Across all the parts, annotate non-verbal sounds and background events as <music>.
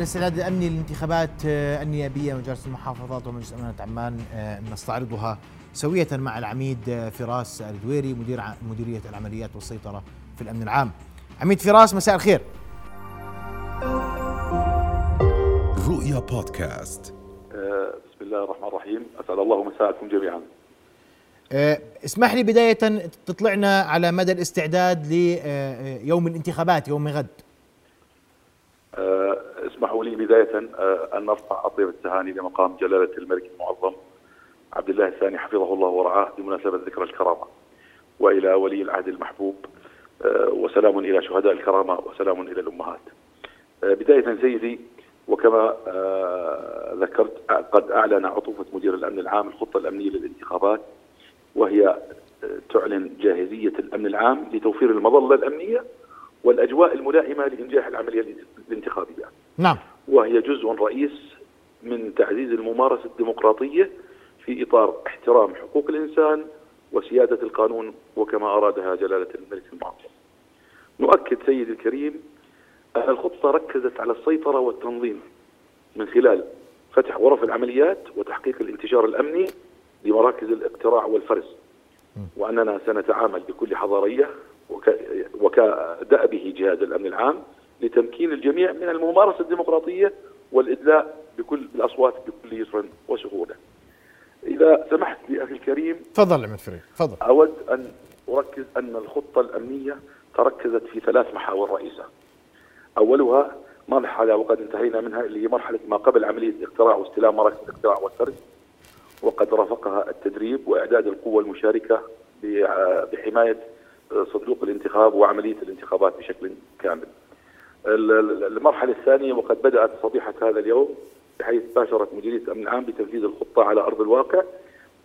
الاستعداد الأمني للانتخابات آه، النيابية مجالس المحافظات ومجلس امانه عمان آه، نستعرضها سوية مع العميد آه، فراس الدويري مدير مديرية العمليات والسيطرة في الأمن العام. عميد فراس مساء الخير. رؤيا بودكاست. بسم الله الرحمن الرحيم، أسعد الله مساءكم جميعا. اسمح لي بداية تطلعنا على مدى الاستعداد ليوم الانتخابات يوم غد. اسمحوا لي بداية آه، أن نرفع أطيب التهاني لمقام جلالة الملك المعظم عبد الله الثاني حفظه الله ورعاه بمناسبة ذكرى الكرامة. وإلى ولي العهد المحبوب آه، وسلام إلى شهداء الكرامة وسلام إلى الأمهات. آه، بداية سيدي وكما ذكرت قد أعلن عطوفة مدير الأمن العام الخطة الأمنية للانتخابات وهي تعلن جاهزية الأمن العام لتوفير المظلة الأمنية والأجواء الملائمة لإنجاح العملية الانتخابية. نعم. وهي جزء رئيس من تعزيز الممارسة الديمقراطية في إطار احترام حقوق الإنسان وسيادة القانون وكما أرادها جلالة الملك المعظم نؤكد سيدي الكريم أن الخطة ركزت على السيطرة والتنظيم من خلال فتح غرف العمليات وتحقيق الانتشار الأمني لمراكز الاقتراع والفرز. وأننا سنتعامل بكل حضارية وكدأبه جهاز الأمن العام لتمكين الجميع من الممارسة الديمقراطية والإدلاء بكل الأصوات بكل يسر وسهولة إذا سمحت لي أخي الكريم تفضل عمد فريد تفضل. أود أن أركز أن الخطة الأمنية تركزت في ثلاث محاور رئيسة. أولها مرحلة وقد انتهينا منها اللي هي مرحلة ما قبل عملية الاقتراع واستلام مراكز الاقتراع والفرز وقد رافقها التدريب وإعداد القوة المشاركة بحماية صندوق الانتخاب وعملية الانتخابات بشكل كامل. المرحلة الثانية وقد بدأت صبيحة هذا اليوم بحيث باشرت مديرية الأمن العام بتنفيذ الخطة على أرض الواقع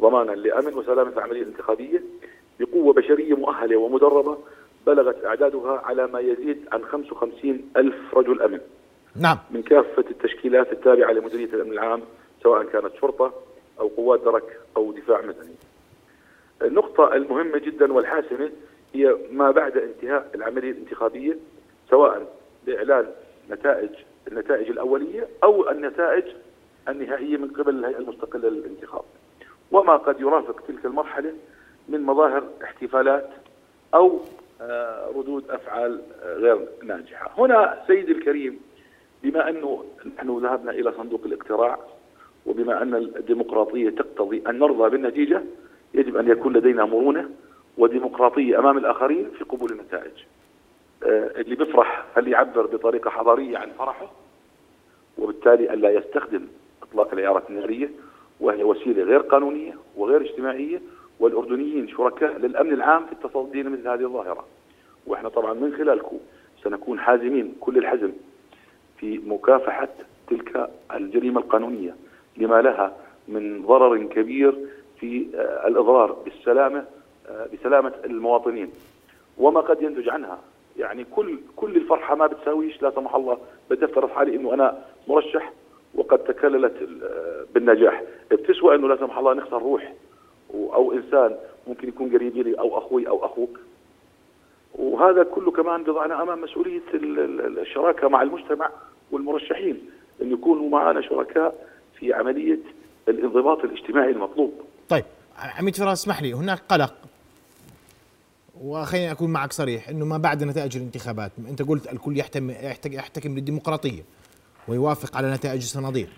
ضمانا لأمن وسلامة العملية الانتخابية بقوة بشرية مؤهلة ومدربة بلغت أعدادها على ما يزيد عن 55 ألف رجل أمن. نعم. من كافة التشكيلات التابعة لمديرية الأمن العام سواء كانت شرطة أو قوات درك أو دفاع مدني. النقطة المهمة جدا والحاسمة هي ما بعد انتهاء العملية الانتخابية سواء باعلان نتائج النتائج الأولية أو النتائج النهائية من قبل الهيئة المستقلة للانتخاب. وما قد يرافق تلك المرحلة من مظاهر احتفالات أو آه، ردود أفعال آه، غير ناجحة. هنا سيدي الكريم بما أنه نحن ذهبنا إلى صندوق الاقتراع وبما أن الديمقراطية تقتضي أن نرضى بالنتيجة يجب أن يكون لدينا مرونة وديمقراطية أمام الآخرين في قبول النتائج. آه، اللي بيفرح هل يعبر بطريقة حضارية عن فرحه؟ وبالتالي الا يستخدم إطلاق العيارات النارية وهي وسيلة غير قانونية وغير اجتماعية والأردنيين شركاء للأمن العام في التصدي لمثل هذه الظاهرة. وإحنا طبعا من خلالكم سنكون حازمين كل الحزم في مكافحة تلك الجريمة القانونية لما لها من ضرر كبير في آه، الإضرار بالسلامة آه، بسلامة المواطنين. وما قد ينتج عنها يعني كل كل الفرحة ما بتساويش لا سمح الله بدي افترض حالي إنه أنا مرشح وقد تكللت بالنجاح. بتسوى إنه لا سمح الله نخسر روح أو إنسان ممكن يكون قريب لي أو أخوي أو أخوك. وهذا كله كمان بضعنا أمام مسؤولية الشراكة مع المجتمع والمرشحين. إن يكونوا معنا شركاء في عملية الانضباط الاجتماعي المطلوب. طيب عميد فراس اسمح لي هناك قلق. وخليني أكون معك صريح إنه ما بعد نتائج الانتخابات أنت قلت الكل يحتم يحتكم للديمقراطية ويوافق على نتائج الصناديق.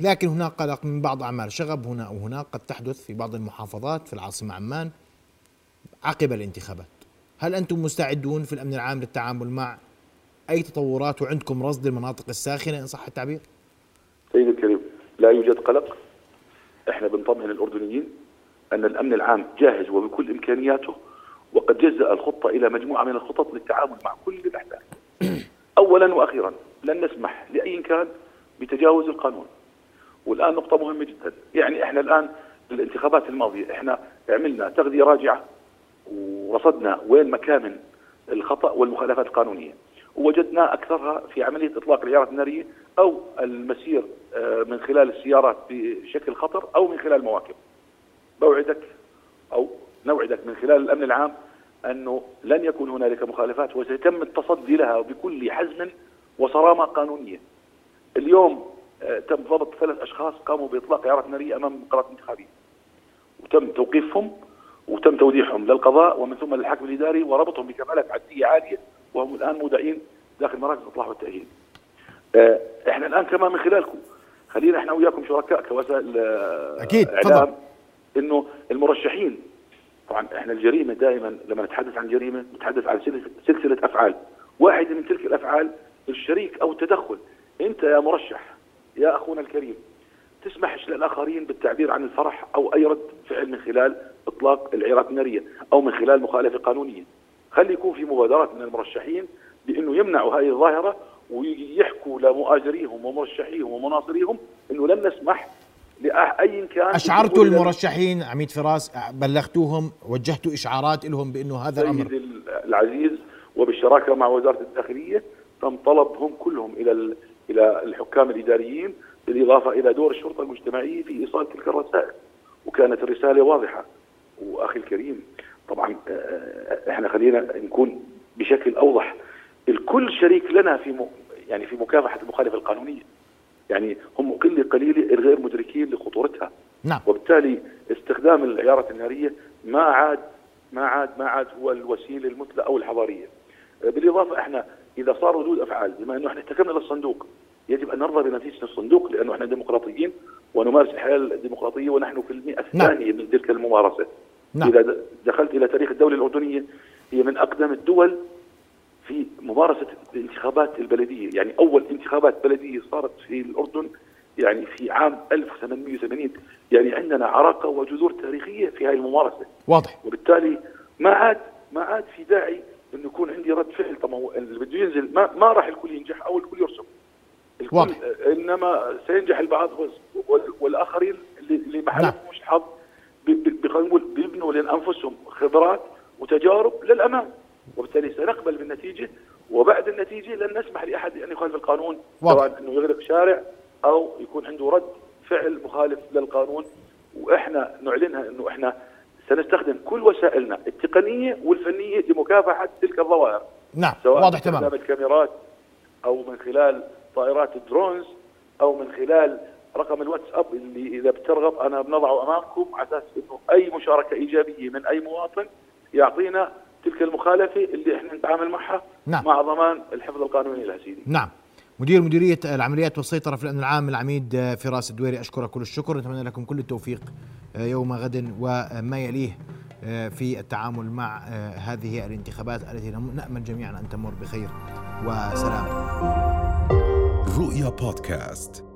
لكن هناك قلق من بعض أعمال شغب هنا أو هناك قد تحدث في بعض المحافظات في العاصمة عمان عقب الانتخابات. هل أنتم مستعدون في الأمن العام للتعامل مع أي تطورات وعندكم رصد المناطق الساخنة إن صح التعبير؟ سيدي الكريم لا يوجد قلق. إحنا بنطمئن الأردنيين أن الأمن العام جاهز وبكل إمكانياته وقد جزأ الخطة إلى مجموعة من الخطط للتعامل مع كل الأحداث. <clears throat> أولا وأخيرا لن نسمح لأي كان بتجاوز القانون. والآن نقطة مهمة جدا. يعني إحنا الآن الانتخابات الماضية إحنا عملنا تغذية راجعة ورصدنا وين مكامن الخطأ والمخالفات القانونية. ووجدنا أكثرها في عملية إطلاق العيارات النارية أو المسير آه، من خلال السيارات بشكل خطر أو من خلال مواكب. بوعدك أو نوعدك من خلال الأمن العام أنه لن يكون هنالك مخالفات وسيتم التصدي لها بكل حزم وصرامة قانونية. اليوم آه، تم ضبط ثلاث أشخاص قاموا بإطلاق عيارات نارية أمام مقرات انتخابية وتم توقيفهم وتم توديعهم للقضاء ومن ثم للحكم الإداري وربطهم بكمالات عدليه عالية وهم الآن مودعين داخل مراكز الاصلاح والتأهيل. آه، إحنا الآن كمان من خلالكم خلينا إحنا وياكم شركاء كوسائل آه، أكيد، إعلام تفضل. إنه المرشحين طبعا إحنا الجريمة دائما لما نتحدث عن جريمة نتحدث عن سلسله أفعال. واحدة من تلك الأفعال الشريك أو التدخل. أنت يا مرشح يا أخونا الكريم تسمحش للآخرين بالتعبير عن الفرح أو أي رد فعل من خلال إطلاق العيارات الناريه أو من خلال مخالفة قانونية. خلي يكون في مبادرات من المرشحين بأنه يمنعوا هذه الظاهرة ويحكوا لمؤازريهم ومرشحيهم ومناصريهم أنه لن نسمح لاي كان اشعرتوا المرشحين عميد فراس بلغتوهم وجهتوا إشعارات لهم بأنه هذا الأمر. العزيز وبالشراكة مع وزارة الداخلية تم طلبهم كلهم إلى ال- إلى الحكام الإداريين بالإضافة إلى دور الشرطة المجتمعية في إيصال تلك الرسائل. وكانت الرسالة واضحة. وأخي الكريم طبعا آه، إحنا خلينا نكون بشكل أوضح. الكل شريك لنا في يعني في مكافحة المخالفة القانونية. يعني هم قله قليله الغير مدركين لخطورتها نعم وبالتالي استخدام العيارات النارية ما عاد ما عاد ما عاد هو الوسيلة المثلى أو الحضارية. بالإضافة إحنا إذا صار ردود أفعال بما إنه إحنا احتكمنا للصندوق يجب أن نرضى بنتيجة الصندوق لأنه إحنا ديمقراطيين ونمارس الحياة الديمقراطيه ونحن في المئة نعم. الثانية من تلك الممارسة. نعم. إذا دخلت إلى تاريخ الدولة الأردنية هي من أقدم الدول في ممارسة الانتخابات البلدية، يعني أول انتخابات بلدية صارت في الأردن يعني في عام 1880 يعني عندنا عراقة وجذور تاريخية في هذه الممارسة. واضح. وبالتالي ما عاد ما عاد في داعي انه يكون عندي رد فعل. طب ما هو اللي بده ينزل. ما ما راح الكل ينجح أو الكل يرسم. الكل واضح. إنما سينجح البعض وال- وال- والآخرين اللي اللي ما نعم. بخلينا نقول بيبنوا لأنفسهم خبرات وتجارب للأمام. وبالتالي سنقبل بالنتيجة وبعد النتيجة لن نسمح لأحد أن يخالف القانون. سواء إنه يغلق شارع أو يكون عنده رد فعل مخالف للقانون. وإحنا نعلنها إنه إحنا سنستخدم كل وسائلنا التقنية والفنية لمكافحة تلك الظواهر. نعم سواء واضح باستخدام تماما الكاميرات أو من خلال طائرات الدرونز أو من خلال رقم الواتساب اللي إذا بترغب أنا بنضعه أمامكم على أساس إنه أي مشاركة إيجابية من أي مواطن يعطينا تلك المخالفة اللي إحنا نتعامل معها نعم. مع ضمان الحفظ القانوني لها سيدي نعم. مدير مديرية العمليات والسيطرة في الأمن العام العميد آه، فراس الدويري أشكرك كل الشكر. نتمنى لكم كل التوفيق آه، يوم غد وما يليه آه، في التعامل مع هذه الانتخابات التي نأمل جميعا أن تمر بخير وسلام. رؤيا بودكاست.